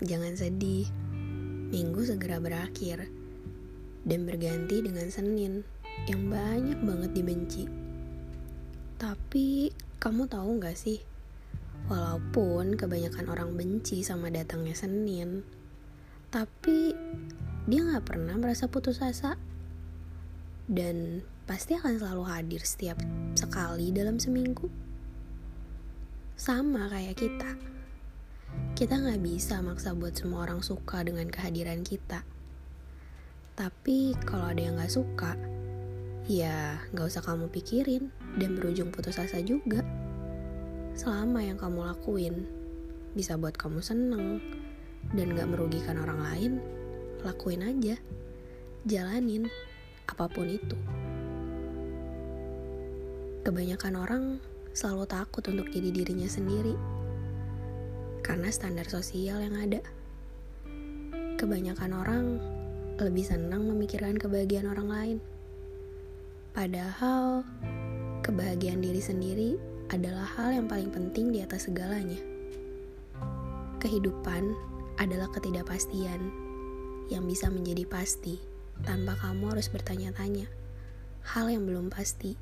Jangan sedih, minggu segera berakhir dan berganti dengan Senin yang banyak banget dibenci. Tapi kamu tahu gak sih, walaupun kebanyakan orang benci sama datangnya Senin, tapi dia gak pernah merasa putus asa dan pasti akan selalu hadir setiap sekali dalam seminggu. Sama kayak kita. Kita nggak bisa maksa buat semua orang suka dengan kehadiran kita. Tapi kalau ada yang nggak suka, ya nggak usah kamu pikirin dan berujung putus asa juga. Selama yang kamu lakuin bisa buat kamu seneng dan gak merugikan orang lain, lakuin aja. Jalanin apa pun itu. Kebanyakan orang selalu takut untuk jadi dirinya sendiri karena standar sosial yang ada. Kebanyakan orang lebih senang memikirkan kebahagiaan orang lain, padahal kebahagiaan diri sendiri adalah hal yang paling penting di atas segalanya. Kehidupan adalah ketidakpastian yang bisa menjadi pasti tanpa kamu harus bertanya-tanya hal yang belum pasti